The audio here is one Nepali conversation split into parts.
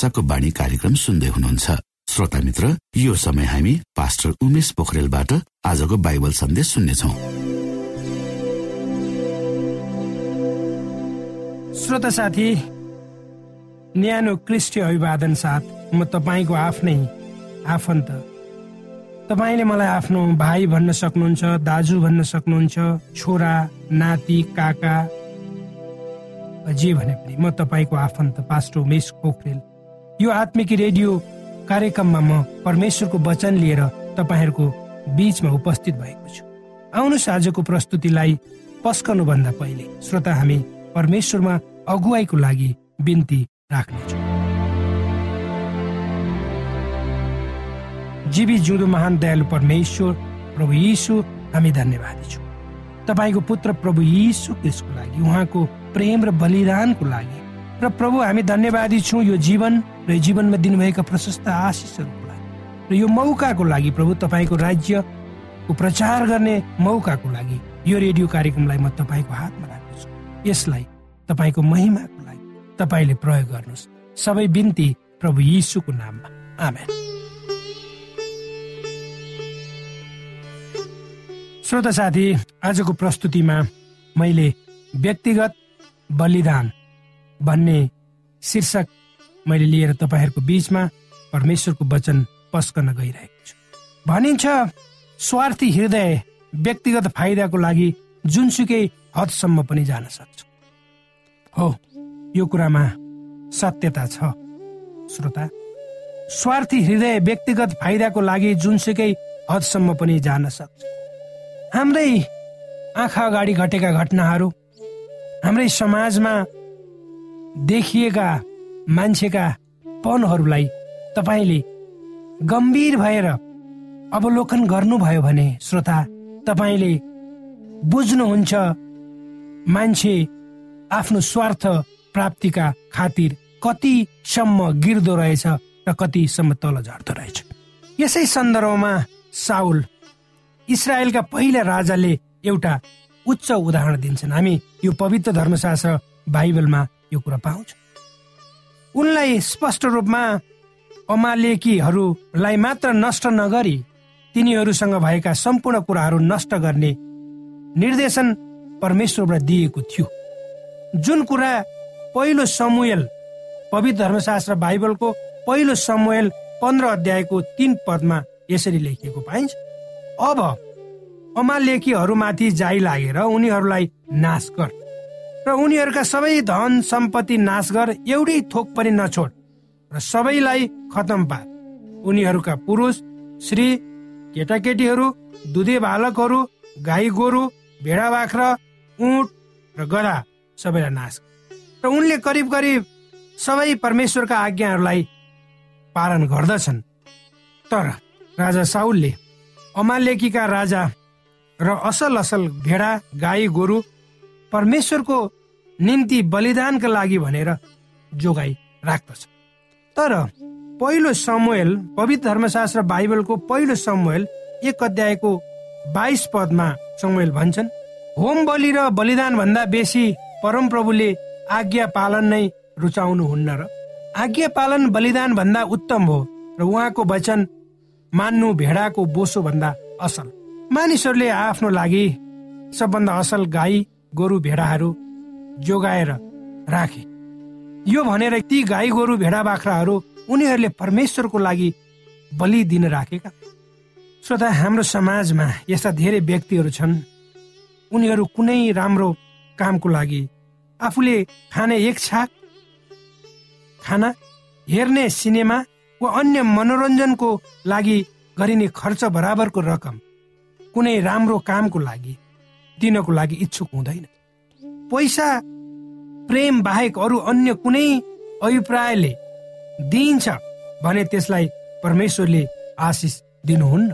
आशाको बाणी कार्यक्रम सुन्दै हुनुहुन्छ। श्रोता मित्र यो समय हामी पास्टर उमेश पोखरेलबाट आजको बाइबल सन्देश सुन्नेछौ। श्रोता साथी न्यानो क्रिस्टी अभिवादन साथ म तपाईँको आफ्नै आफन्त। तपाईँले मलाई आफ्नो भाइ भन्न सक्नुहुन्छ दाजु भन्न सक्नुहुन्छ छोरा नाति काका जे भने पनि म तपाईँको आफन्त पास्टर उमेश पोखरेल। यो आत्मिक रेडियो कार्यक्रममा म परमेश्वरको वचन लिएर तपाईँहरूको बिचमा उपस्थित भएको छु। आउनुहोस् आजको प्रस्तुतिलाई पस्कनुभन्दा पहिले श्रोता हामी परमेश्वरमा अगुवाईको लागि बिन्ती राख्नेछौँ। जीवी जिउँदो महान दयालु परमेश्वर प्रभु यीशु हामी धन्यवादी छौँ। तपाईँको पुत्र प्रभु यीशु त्यसको लागि उहाँको प्रेम र बलिदानको लागि र प्रभु हामी धन्यवादी छौँ यो जीवन र जीवनमा दिनुभएका प्रशस्त आशिषहरूको लागि। र यो मौकाको लागि प्रभु तपाईँको राज्यको प्रचार गर्ने मौकाको लागि यो रेडियो कार्यक्रमलाई म तपाईँको हातमा राख्दछु। यसलाई तपाईँको महिमाको लागि तपाईँले प्रयोग गर्नुहोस्। सबै बिन्ती प्रभु यीशुको नाममा। आमेन। श्रोता साथी आजको प्रस्तुतिमा मैले व्यक्तिगत बलिदान भन्ने शीर्षक मैले लिएर तपाईँहरूको बिचमा परमेश्वरको वचन पस्कन गइरहेको छु। भनिन्छ स्वार्थी हृदय व्यक्तिगत फाइदाको लागि जुनसुकै हदसम्म पनि जान सक्छ। हो यो कुरामा सत्यता छ। श्रोता स्वार्थी हृदय व्यक्तिगत फाइदाको लागि जुनसुकै हदसम्म पनि जान सक्छ। हाम्रै आँखा अगाडि घटेका घटनाहरू हाम्रै समाजमा देखिएका मान्छेका पनहरूलाई तपाईँले गम्भीर भएर अवलोकन गर्नुभयो भने श्रोता तपाईँले बुझ्नुहुन्छ मान्छे आफ्नो स्वार्थ प्राप्तिका खातिर कतिसम्म गिर्दो रहेछ र कतिसम्म तल झर्दो रहेछ। यसै सन्दर्भमा साउल इसरायलका पहिला राजाले एउटा उच्च उदाहरण दिन्छन्। हामी यो पवित्र धर्मशास्त्र बाइबलमा यो कुरा पाउँछ उनलाई स्पष्ट रूपमा अमालेकीहरूलाई मात्र नष्ट नगरी तिनीहरूसँग भएका सम्पूर्ण कुराहरू नष्ट गर्ने निर्देशन परमेश्वरबाट दिएको थियो। जुन कुरा पहिलो समूहल पवित्र धर्मशास्त्र बाइबलको पहिलो समूहल पन्ध्र अध्यायको तीन पदमा यसरी लेखिएको पाइन्छ अब अमालेकीहरूमाथि जाइ लागेर उनीहरूलाई नाश गर। र उनीहरूका सबै धन सम्पत्ति नाश गर एउटै थोक पनि नछोड र सबैलाई खतम पार। उनीहरूका पुरुष श्री केटाकेटीहरू दुधे बालकहरू गाई गोरु भेडा बाख्रा उठ र गधा सबैलाई नाश र उनले करिब करिब सबै परमेश्वरका आज्ञाहरूलाई पालन गर्दछन्। तर राजा साउलले अमालेकीका राजा र असल असल भेडा गाई गोरु परमेश्वरको निम्ति बलिदानका लागि भनेर जोगाई राख्दछ। तर पहिलो समूहल पवित्र धर्मशास्त्र बाइबलको पहिलो समूहल एक अध्यायको बाइस पदमा समूहल भन्छन् होम बलि र बलिदान भन्दा बेसी परम प्रभुले आज्ञा पालन नै रुचाउनु हुन्न र आज्ञा पालन बलिदान भन्दा उत्तम हो र उहाँको वचन मान्नु भेडाको बोसो भन्दा असल। मानिसहरूले आफ्नो लागि सबभन्दा असल गाई गोरु भेडाहरू जोगाएर राखे। यो भनेर ती गाई गोरु भेडा बाख्राहरू उनीहरूले परमेश्वरको लागि बलि दिन राखेका। श्रोता हाम्रो समाजमा यस्ता धेरै व्यक्तिहरू छन्। उनीहरू कुनै राम्रो कामको लागि आफूले खाने एक छाक खाना हेर्ने सिनेमा वा अन्य मनोरञ्जनको लागि गरिने खर्च बराबरको रकम कुनै राम्रो कामको लागि दिनको लागि इच्छुक हुँदैन। पैसा प्रेम बाहेक अरू अन्य कुनै अभिप्रायले दिइन्छ भने त्यसलाई परमेश्वरले आशिष दिनुहुन्न।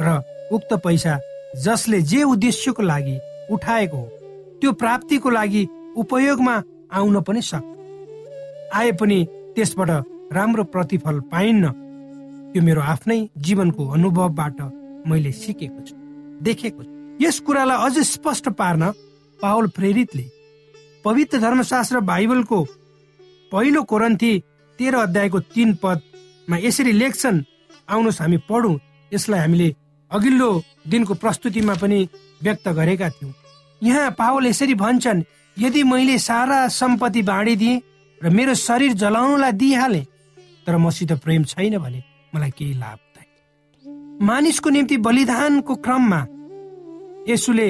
र उक्त पैसा जसले जे उद्देश्यको लागि उठाएको हो त्यो प्राप्तिको लागि उपयोगमा आउन पनि सक्छ। आए पनि त्यसबाट राम्रो प्रतिफल पाइन्न। त्यो मेरो आफ्नै जीवनको अनुभवबाट मैले सिकेको छु देखेको छु। यस कुरालाई अझ स्पष्ट पार्न पावल प्रेरितले पवित्र धर्मशास्त्र बाइबलको पहिलो कोरन्थी तेह्र अध्यायको तीन पदमा यसरी लेख्छन्। आउनुहोस् हामी पढौँ। यसलाई हामीले अघिल्लो दिनको प्रस्तुतिमा पनि व्यक्त गरेका थियौँ। यहाँ पावल यसरी भन्छन् यदि मैले सारा सम्पत्ति बाँडिदिएँ र मेरो शरीर जलाउनुलाई दिइहालेँ तर मसित प्रेम छैन भने मलाई केही लाभ मानिसको निम्ति बलिदानको क्रममा यसुले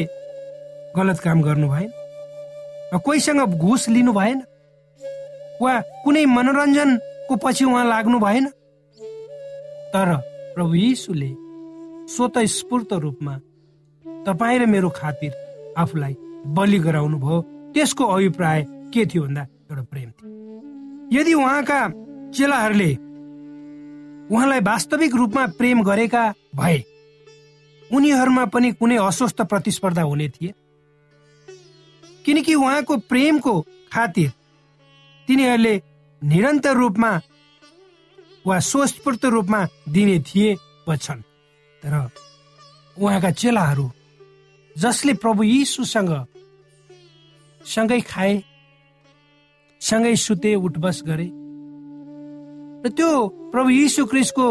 गलत काम गर्नु भएन। कोहीसँग घुस लिनु भएन। वा कुनै मनोरञ्जनको पछि उहाँ लाग्नु भएन। तर प्रभु यीशुले स्वत स्फूर्त रूपमा तपाईँ र मेरो खातिर आफूलाई बलि गराउनु भयो। त्यसको अभिप्राय के थियो भन्दा एउटा प्रेम थियो। यदि उहाँका चेलाहरूले उहाँलाई वास्तविक रूपमा प्रेम गरेका भए उनीहरूमा पनि कुनै अस्वस्थ प्रतिस्पर्धा हुने थिए। किनकि उहाँको प्रेमको खातिर तिनीहरूले निरन्तर रूपमा वा स्वस्फूर्त रूपमा दिने थिए वा छन् तर उहाँका चेलाहरू जसले प्रभु यीशुसँग सँगै खाए सँगै सुते उठबस गरे र त्यो प्रभु यीशु क्रिस्टको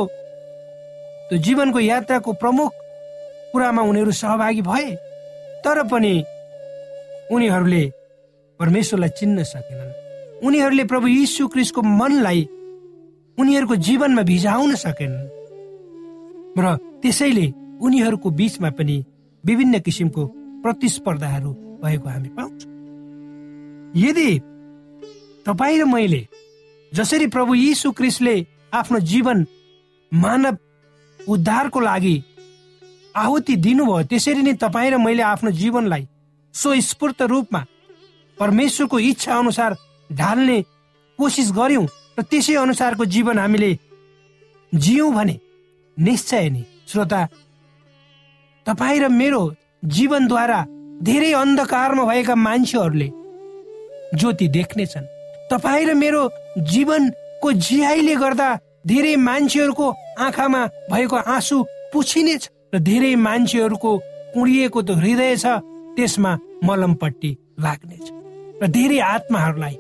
त्यो जीवनको यात्राको प्रमुख कुरामा उनीहरू सहभागी भए तर पनि उनीहरूले परमेश्वरलाई चिन्न सकेनन्। उनीहरूले प्रभु यीशु क्रिस्टको मनलाई उनीहरूको जीवनमा भिजाउन सकेनन्। र त्यसैले उनीहरूको बिचमा पनि विभिन्न किसिमको प्रतिस्पर्धाहरू भएको हामी पाउँछौँ। यदि तपाईँ र मैले जसरी प्रभु यीशु क्रिस्टले आफ्नो जीवन मानव उद्धारको लागि आहुति दिनुभयो त्यसरी नै तपाईँ र मैले आफ्नो जीवनलाई स्वस्फूर्त रूपमा परमेश्वरको इच्छा अनुसार ढाल्ने कोसिस गर्यौँ र त्यसै अनुसारको जीवन हामीले जियौँ भने निश्चय नै श्रोता तपाईँ र मेरो जीवनद्वारा धेरै अन्धकारमा भएका मान्छेहरूले ज्योति देख्नेछन्। तपाईँ र मेरो जीवनको जियाइले गर्दा धेरै मान्छेहरूको आँखामा भएको आँसु पुछिनेछ र धेरै मान्छेहरूको कुडिएको त हृदय छ। त्यसमा मलमपट्टि लाग्नेछ। र धेरै आत्माहरूलाई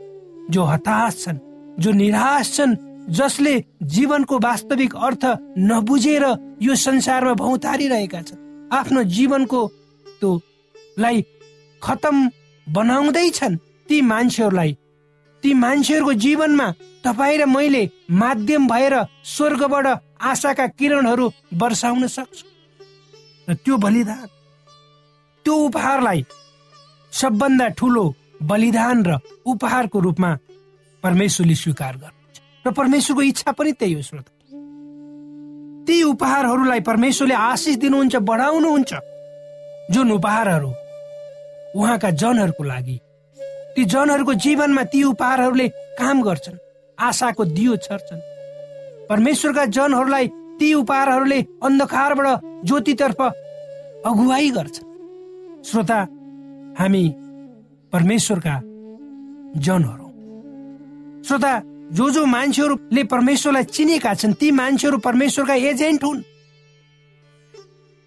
जो हताश छन् जो निराश छन् जसले जीवनको वास्तविक अर्थ नबुझेर यो संसारमा भौतारिरहेका छन् आफ्नो जीवनको त्यो लाई खतम बनाउँदैछन् ती मान्छेहरूलाई ती मान्छेहरूको जीवनमा तपाईँ र मैले माध्यम भएर स्वर्गबाट आशाका किरणहरू वर्षाउन सक्छु। र त्यो बलिदान त्यो उपहारलाई सबभन्दा ठुलो बलिदान र उपहारको रूपमा परमेश्वरले स्वीकार गर्नुहुन्छ। र परमेश्वरको इच्छा पनि त्यही हो श्रोता। ती उपहारहरूलाई परमेश्वरले आशिष दिनुहुन्छ बढाउनुहुन्छ। जुन उपहारहरू उहाँका जनहरूको लागि ती जनहरूको जीवनमा ती उपहारहरूले काम गर्छन् आशाको दियो छर्छन्। परमेश्वरका जनहरूलाई ती उपहारहरूले अन्धकारबाट ज्योतितर्फ अगुवाई गर्छन्। श्रोता हामी परमेश्वरका जनहरू। श्रोता जो जो मान्छेहरूले परमेश्वरलाई चिनेका छन् ती मान्छेहरू परमेश्वरका एजेन्ट हुन्।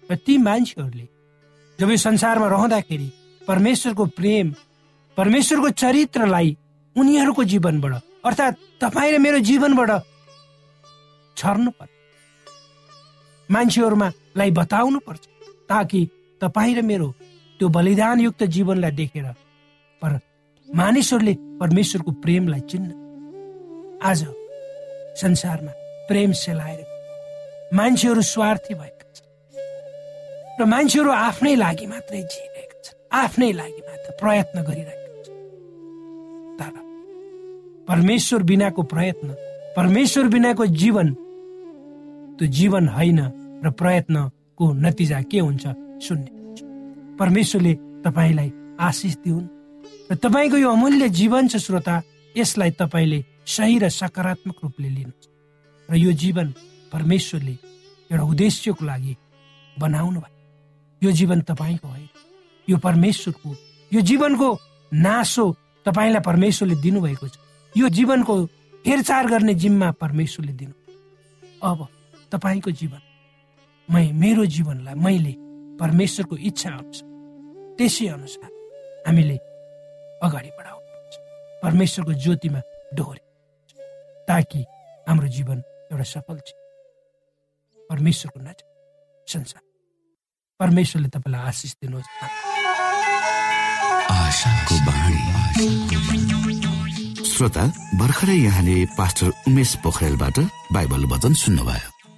र ती मान्छेहरूले जब यो संसारमा रहँदाखेरि परमेश्वरको प्रेम परमेश्वरको चरित्रलाई उनीहरूको जीवनबाट अर्थात् तपाईँ र मेरो जीवनबाट छर्नु पर्छ। मान्छेहरूमा लाई बताउनु पर्छ ताकि तपाईँ र मेरो त्यो बलिदानयुक्त जीवनलाई देखेर पर मानिसहरूले परमेश्वरको प्रेमलाई चिन्न। आज संसारमा प्रेम सेलाएर मान्छेहरू स्वार्थी भएका छन् र मान्छेहरू आफ्नै लागि मात्रै जिइरहेका छन् आफ्नै लागि मात्र प्रयत्न गरिरहेका तर परमेश्वर बिनाको प्रयत्न परमेश्वर बिनाको जीवन त्यो जीवन होइन र प्रयत्नको नतिजा के हुन्छ शून्य परमेश्वरले तपाईँलाई आशिष दिउन् र तपाईँको यो अमूल्य जीवन छ श्रोता यसलाई तपाईँले सही र सकारात्मक रूपले लिनुहोस् र यो जीवन परमेश्वरले एउटा उद्देश्यको लागि बनाउनु भयो। यो जीवन तपाईँको होइन। यो परमेश्वरको यो जीवनको नासो तपाईँलाई परमेश्वरले दिनुभएको छ। यो जीवनको हेरचाह गर्ने जिम्मा परमेश्वरले दिनु। अब तपाईँको जीवन मै मेरो जीवनलाई मैले परमेश्वरको इच्छा अनुसार त्यसै अनुसार हामीले अगाडि बढाउनुपर्छ परमेश्वरको ज्योतिमा डोरे ताकि हाम्रो जीवन एउटा सफल छ। परमेश्वरको नजिक संसार। परमेश्वरले तपाईँलाई आशिष दिनुहोस्। श्रोता भर्खरै यहाँले पास्टर उमेश पोखरेलबाट बाइबल वचन सुन्नुभयो।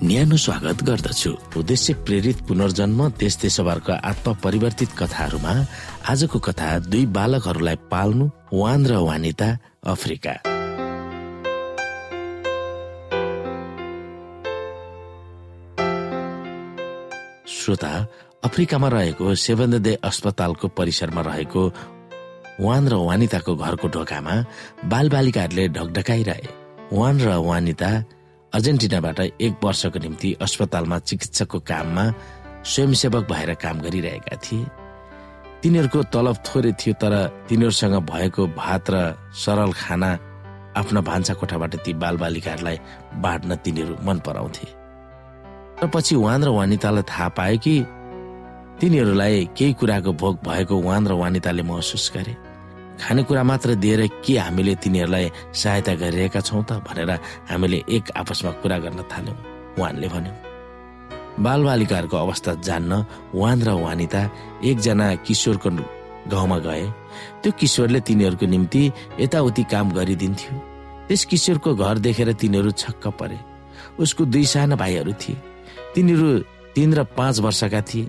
न्यानो स्वागत गर्दछु। उद्देश्य प्रेरित पुनर्जन्म देश देशभरका आत्म परिवर्तित कथाहरूमा आजको कथा दुई बालकहरूलाई पाल्नु वान र वानिता अफ्रिका। श्रोता अफ्रिकामा रहेको सेभन दे अस्पतालको परिसरमा रहेको वान र वानिताको घरको ढोकामा बालबालिकाहरूले ढकढकाइरहे। वान र वानिता अर्जेन्टिनाबाट एक वर्षको निम्ति अस्पतालमा चिकित्सकको काममा स्वयंसेवक भएर काम गरिरहेका थिए। तिनीहरूको तलब थोरै थियो तर तिनीहरूसँग भएको भात र सरल खाना आफ्ना भान्सा कोठाबाट ती बालबालिकाहरूलाई बाँड्न तिनीहरू मन पराउँथे। र पछि वान र वानितालाई थाहा पायो कि तिनीहरूलाई केही कुराको भोग भएको वान र वानिताले महसुस गरे। खानेकुरा मात्र दिएर के हामीले तिनीहरूलाई सहायता गरिरहेका छौँ त भनेर हामीले एक आपसमा कुरा गर्न थाल्यौँ वानले भन्यो। बालबालिकाहरूको अवस्था जान्न वान र वानिता एकजना किशोरको गाउँमा गए। त्यो किशोरले तिनीहरूको निम्ति यताउति काम गरिदिन्थ्यो। त्यस किशोरको घर देखेर तिनीहरू छक्क परे। उसको दुई साना भाइहरू थिए। तिनीहरू तिन र पाँच वर्षका थिए।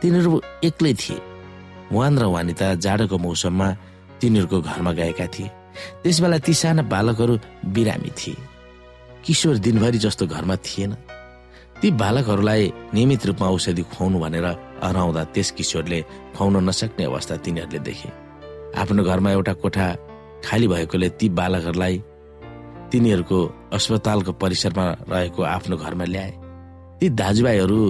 तिनीहरू एक्लै थिए। वान र वानिता जाडोको मौसममा तिनीहरूको घरमा गएका थिए। त्यसबेला ती साना बालकहरू बिरामी थिए। किशोर दिनभरि जस्तो घरमा थिएन। ती बालकहरूलाई नियमित रूपमा औषधि खुवाउनु भनेर हराउँदा त्यस किशोरले खुवाउन नसक्ने अवस्था तिनीहरूले देखे। आफ्नो घरमा एउटा कोठा खाली भएकोले ती बालकहरूलाई तिनीहरूको अस्पतालको परिसरमा रहेको आफ्नो घरमा ल्याए। ती दाजुभाइहरू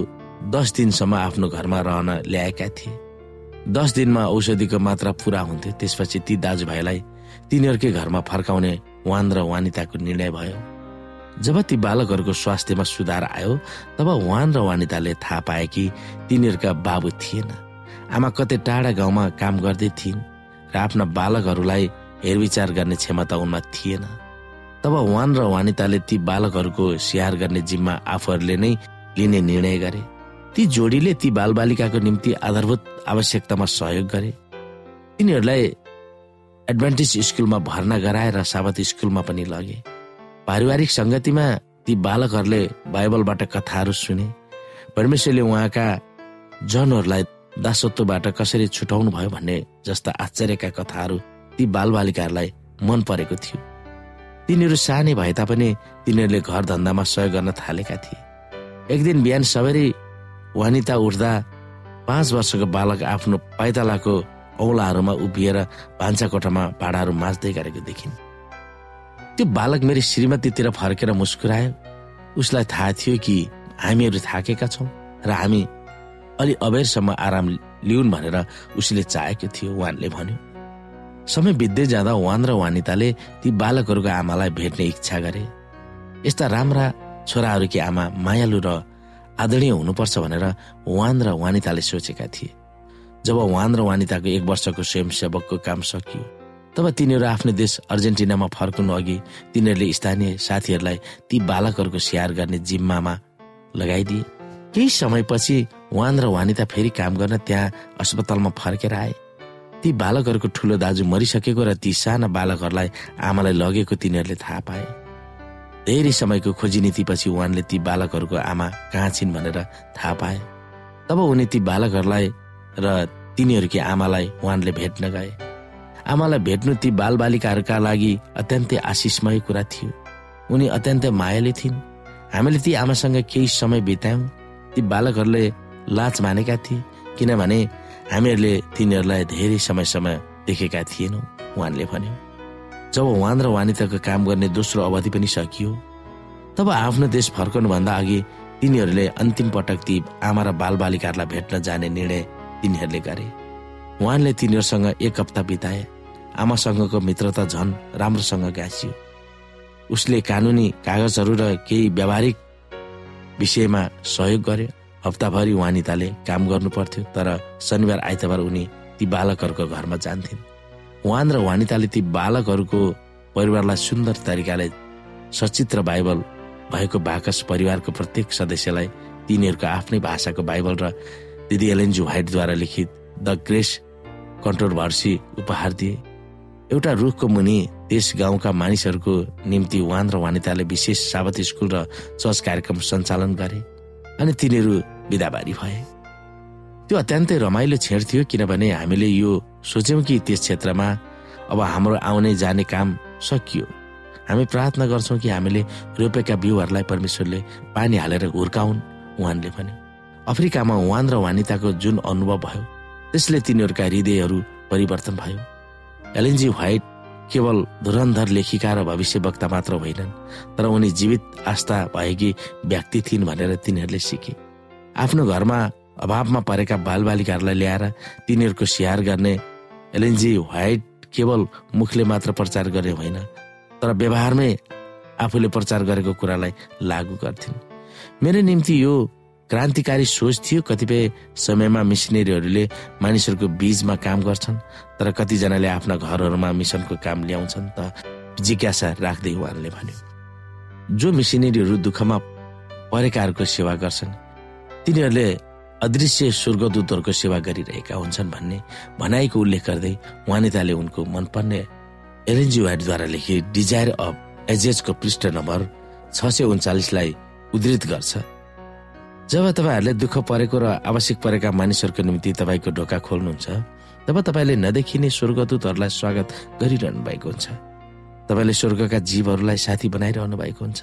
दस दिनसम्म आफ्नो घरमा रहन ल्याएका थिए। दस दिनमा औषधिको मात्रा पुरा हुन्थ्यो। त्यसपछि ती दाजुभाइलाई तिनीहरूकै घरमा फर्काउने वान र वानिताको निर्णय भयो। जब ती बालकहरूको स्वास्थ्यमा सुधार आयो तब वान र वानिताले थाहा पाए कि तिनीहरूका बाबु थिएन। आमा कतै टाढा गाउँमा काम गर्दै थिइन् र आफ्ना बालकहरूलाई हेरविचार गर्ने क्षमता उनमा थिएन। तब वान र वानिताले ती बालकहरूको स्याहार गर्ने जिम्मा आफूहरूले नै लिने निर्णय गरे। ती जोडीले ती बालबालिकाको निम्ति आधारभूत आवश्यकतामा सहयोग गरे। तिनीहरूलाई एडभान्टेज स्कुलमा भर्ना गराएर साबत स्कुलमा पनि लगे। पारिवारिक सङ्गतिमा ती बालकहरूले बाइबलबाट कथाहरू सुने। परमेश्वरले उहाँका जनहरूलाई दासत्वबाट कसरी छुटाउनु भयो भन्ने जस्ता आश्चर्यका कथाहरू ती बालबालिकाहरूलाई मन परेको थियो। तिनीहरू सानै भए तापनि तिनीहरूले घर धन्दामा सहयोग गर्न थालेका थिए। एक दिन बिहान सबैले वानिता उठ्दा पाँच वर्षको बालक आफ्नो पाइतालाको औलाहरूमा उभिएर भान्सा कोठामा भाँडाहरू माझ्दै गरेको देखिन्। त्यो बालक मेरो श्रीमतीतिर फर्केर मुस्कुरायो। उसलाई थाहा थियो कि हामीहरू थाकेका छौँ र हामी अलि अबेरसम्म आराम लिउन् भनेर उसले चाहेको थियो वानले भन्यो। समय बित्दै जाँदा वान र वानिताले ती बालकहरूको आमालाई भेट्ने इच्छा गरे। यस्ता राम्रा छोराहरूकी आमा मायालु र आदरणीय हुनुपर्छ भनेर वान र वानिताले सोचेका थिए। जब वान र वानिताको एक वर्षको स्वयंसेवकको काम सकियो तब तिनीहरू आफ्नो देश अर्जेन्टिनामा फर्कनु अघि तिनीहरूले स्थानीय साथीहरूलाई ती बालकहरूको स्याहार गर्ने जिम्मामा लगाइदिए। केही समयपछि वान र वानिता फेरि काम गर्न त्यहाँ अस्पतालमा फर्केर आए। ती बालकहरूको ठुलो दाजु मरिसकेको र ती साना बालकहरूलाई आमालाई लगेको तिनीहरूले थाहा पाए। धेरै समयको खोजी नीतिपछि उहाँले ती बालकहरूको आमा कहाँ छिन् भनेर थाहा पाए। तब उनी ती बालकहरूलाई र तिनीहरूकी आमालाई उहाँले भेट्न गए। आमालाई भेट्नु ती बालबालिकाहरूका लागि अत्यन्तै आशिषमय कुरा थियो। उनी अत्यन्तै मायाले थिइन्। हामीले ती आमासँग केही समय बितायौँ। ती बालकहरूले लाच मानेका थिए किनभने हामीहरूले तिनीहरूलाई धेरै समयसम्म देखेका थिएनौँ उहाँले भन्यो। जब वान र वानिताको काम गर्ने दोस्रो अवधि पनि सकियो तब आफ्नो देश फर्कनुभन्दा अघि तिनीहरूले अन्तिम पटक ती आमा र बालबालिकाहरूलाई भेट्न जाने निर्णय तिनीहरूले गरे। उहाँले तिनीहरूसँग एक हप्ता बिताए। आमासँगको मित्रता झन राम्रोसँग गाँसियो। उसले कानुनी कागजहरू र केही व्यावहारिक विषयमा सहयोग गर्यो। हप्ताभरि वानिताले काम गर्नु पर्थ्यो तर शनिबार आइतबार उनी ती बालकहरूको घरमा जान्थिन्। वान र वानिताले ती बालकहरूको परिवारलाई सुन्दर तरिकाले सचित्र बाइबल भएको बाकस परिवारको प्रत्येक सदस्यलाई तिनीहरूको आफ्नै भाषाको बाइबल र दिदी एलएनजी व्हाइटद्वारा लिखित द ग्रेस कन्ट्रोभर्सी उपहार दिए। एउटा रुखको मुनि त्यस गाउँका मानिसहरूको निम्ति वान र वानिताले विशेष साबत स्कुल र चर्च कार्यक्रम सञ्चालन गरे अनि तिनीहरू बिदाबारी भए। त्यो अत्यन्तै रमाइलो छेड थियो किनभने हामीले यो सोच्यौँ कि त्यस क्षेत्रमा अब हाम्रो आउने जाने काम सकियो। हामी प्रार्थना गर्छौँ कि हामीले रोपेका बिउहरूलाई परमेश्वरले पानी हालेर हुर्काउन् उहाँले भने। अफ्रिकामा वान र वानिताको जुन अनुभव भयो त्यसले तिनीहरूका हृदयहरू परिवर्तन भयो। एलएनजी व्हाइट केवल धुरन्धर लेखिका र भविष्यवक्ता मात्र होइनन् तर उनी जीवित आस्था भएकी व्यक्ति थिइन् भनेर तिनीहरूले सिके। आफ्नो घरमा अभावमा परेका बालबालिकाहरूलाई ल्याएर तिनीहरूको स्याहार गर्ने एलएनजी व्हाइट केवल मुखले मात्र प्रचार गरे होइन तर व्यवहारमै आफूले प्रचार गरेको कुरालाई लागू गर्थिन्। मेरो निम्ति यो क्रान्तिकारी सोच थियो। कतिपय समयमा मिसनरीहरूले मानिसहरूको बीचमा काम गर्छन् तर कतिजनाले आफ्ना घरहरूमा मिसनको काम ल्याउँछन् त जिज्ञासा राख्दै उहाँले भन्यो जो मिसनरीहरू दुःखमा परेकाहरूको सेवा गर्छन् तिनीहरूले अदृश्य स्वर्गदूतहरूको सेवा गरिरहेका हुन्छन् भन्ने भनाइको उल्लेख गर्दै वानिताले उनको मनपर्ने एलएनजी वाइटद्वारा लेखित डिजायर अफ एजेजको पृष्ठ नम्बर छ सय उन्चालिसलाई उद्धृत गर्छ। जब तपाईँहरूले दुःख परेको र आवश्यक परेका मानिसहरूको निम्ति तपाईँको ढोका खोल्नुहुन्छ तब तपाईँले नदेखिने स्वर्गदूतहरूलाई स्वागत गरिरहनु भएको हुन्छ। तपाईँले स्वर्गका जीवहरूलाई साथी बनाइरहनु भएको हुन्छ।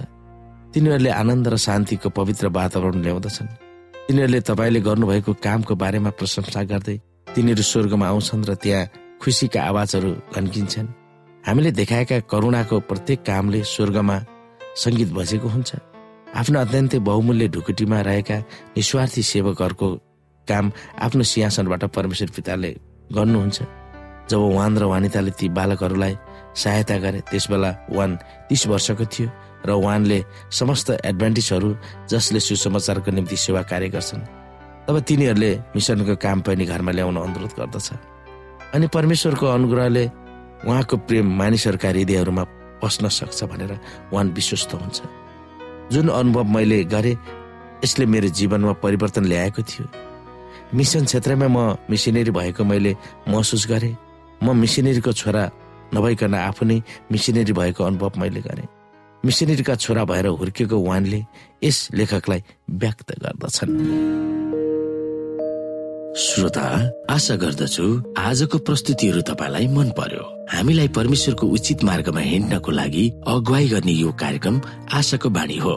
तिनीहरूले आनन्द र शान्तिको पवित्र वातावरण ल्याउँदछन्। तिनीहरूले तपाईँले गर्नुभएको कामको बारेमा प्रशंसा गर्दै तिनीहरू स्वर्गमा आउँछन् र त्यहाँ खुसीका आवाजहरू घन्किन्छन्। हामीले देखाएका करुणाको प्रत्येक कामले स्वर्गमा सङ्गीत बजेको हुन्छ। आफ्नो अत्यन्तै बहुमूल्य ढुकुटीमा रहेका निस्वार्थी सेवकहरूको काम आफ्नो सिंहासनबाट परमेश्वर पिताले गर्नुहुन्छ। जब वान र वानिताले ती बालकहरूलाई सहायता गरे त्यसबेला वान तिस वर्षको थियो। र वानले समस्त एडभान्टेजहरू जसले सुसमाचारको निम्ति सेवा कार्य गर्छन् तब तिनीहरूले मिसनको काम पनि घरमा ल्याउन अनुरोध गर्दछ। अनि परमेश्वरको अनुग्रहले उहाँको प्रेम मानिसहरूका हृदयहरूमा पस्न सक्छ भनेर वान विश्वस्त हुन्छ। जुन अनुभव मैले गरेँ यसले मेरो जीवनमा परिवर्तन ल्याएको थियो। मिसन क्षेत्रमा म मिसिनेरी भएको मैले महसुस गरेँ। म मिसिनेरीको छोरा नभइकन आफू नै मिसिनेरी भएको अनुभव मैले गरेँ। मिसिनेरीका छोरा भएर हुर्किएको वानले यस लेखकलाई व्यक्त गर्दछन्। श्रोता आशा गर्दछु आजको प्रस्तुतिहरू तपाईँलाई मन पर्यो। हामीलाई परमेश्वरको उचित मार्गमा हिँड्नको लागि अगुवाई गर्ने यो कार्यक्रम आशाको बाणी हो।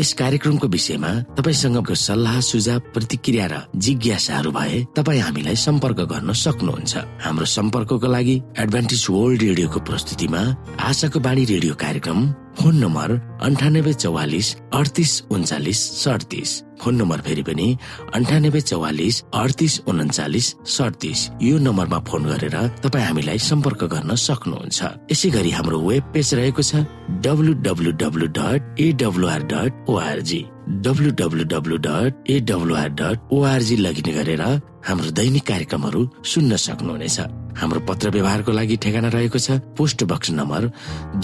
यस कार्यक्रमको विषयमा तपाईँसँगको सल्लाह सुझाव प्रतिक्रिया र जिज्ञासाहरू भए तपाईँ हामीलाई सम्पर्क गर्न सक्नुहुन्छ। हाम्रो सम्पर्कको लागि एडभान्टेज वर्ल्ड रेडियोको प्रस्तुतिमा आशाको बाणी रेडियो कार्यक्रम फोन नम्बर अन्ठानब्बे चौवालिस अडतिस उन्चालिस सडतिस। फोन नम्बर फेरि पनि अन्ठानब्बे चौवालिस अडतिस उन्चालिस सडतिस। यो नम्बरमा फोन गरेर तपाईँ हामीलाई सम्पर्क गर्न सक्नुहुन्छ। यसै गरी हाम्रो वेब पेज रहेको छ W W W dot AWR dot ORG W W W dot AWR dot ORG log in गरेर हाम्रो दैनिक कार्यक्रमहरू सुन्न सक्नुहुनेछ। हाम्रो पत्र व्यवहारको लागि ठेगाना रहेको छ। पोस्ट बक्स नम्बर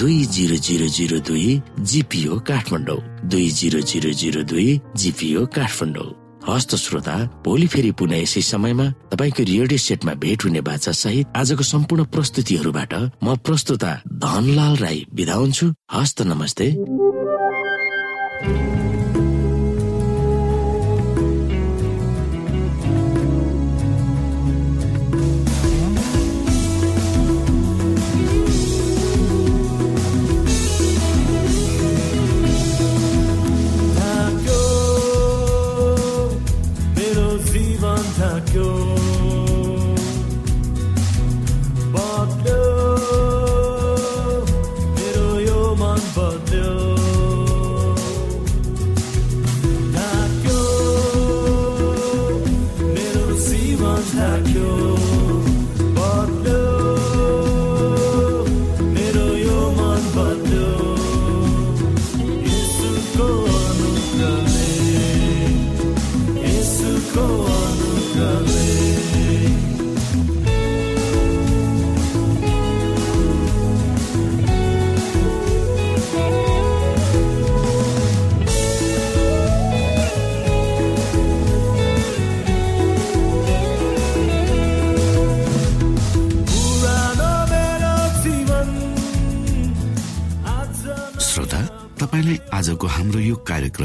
दुई जिरो जिरो जिरो दुई जिपिओ काठमाडौँ। दुई जिरो जिरो जिरो दुई जिपिओ काठमाडौँ। हस्त श्रोता भोलि फेरि पुनः यसै समयमा तपाईँको रेडियो सेटमा भेट हुने बाचा सहित आजको सम्पूर्ण प्रस्तुतिहरूबाट म प्रस्तुता धनलाल राई बिदा हुन्छु। हस्त नमस्ते।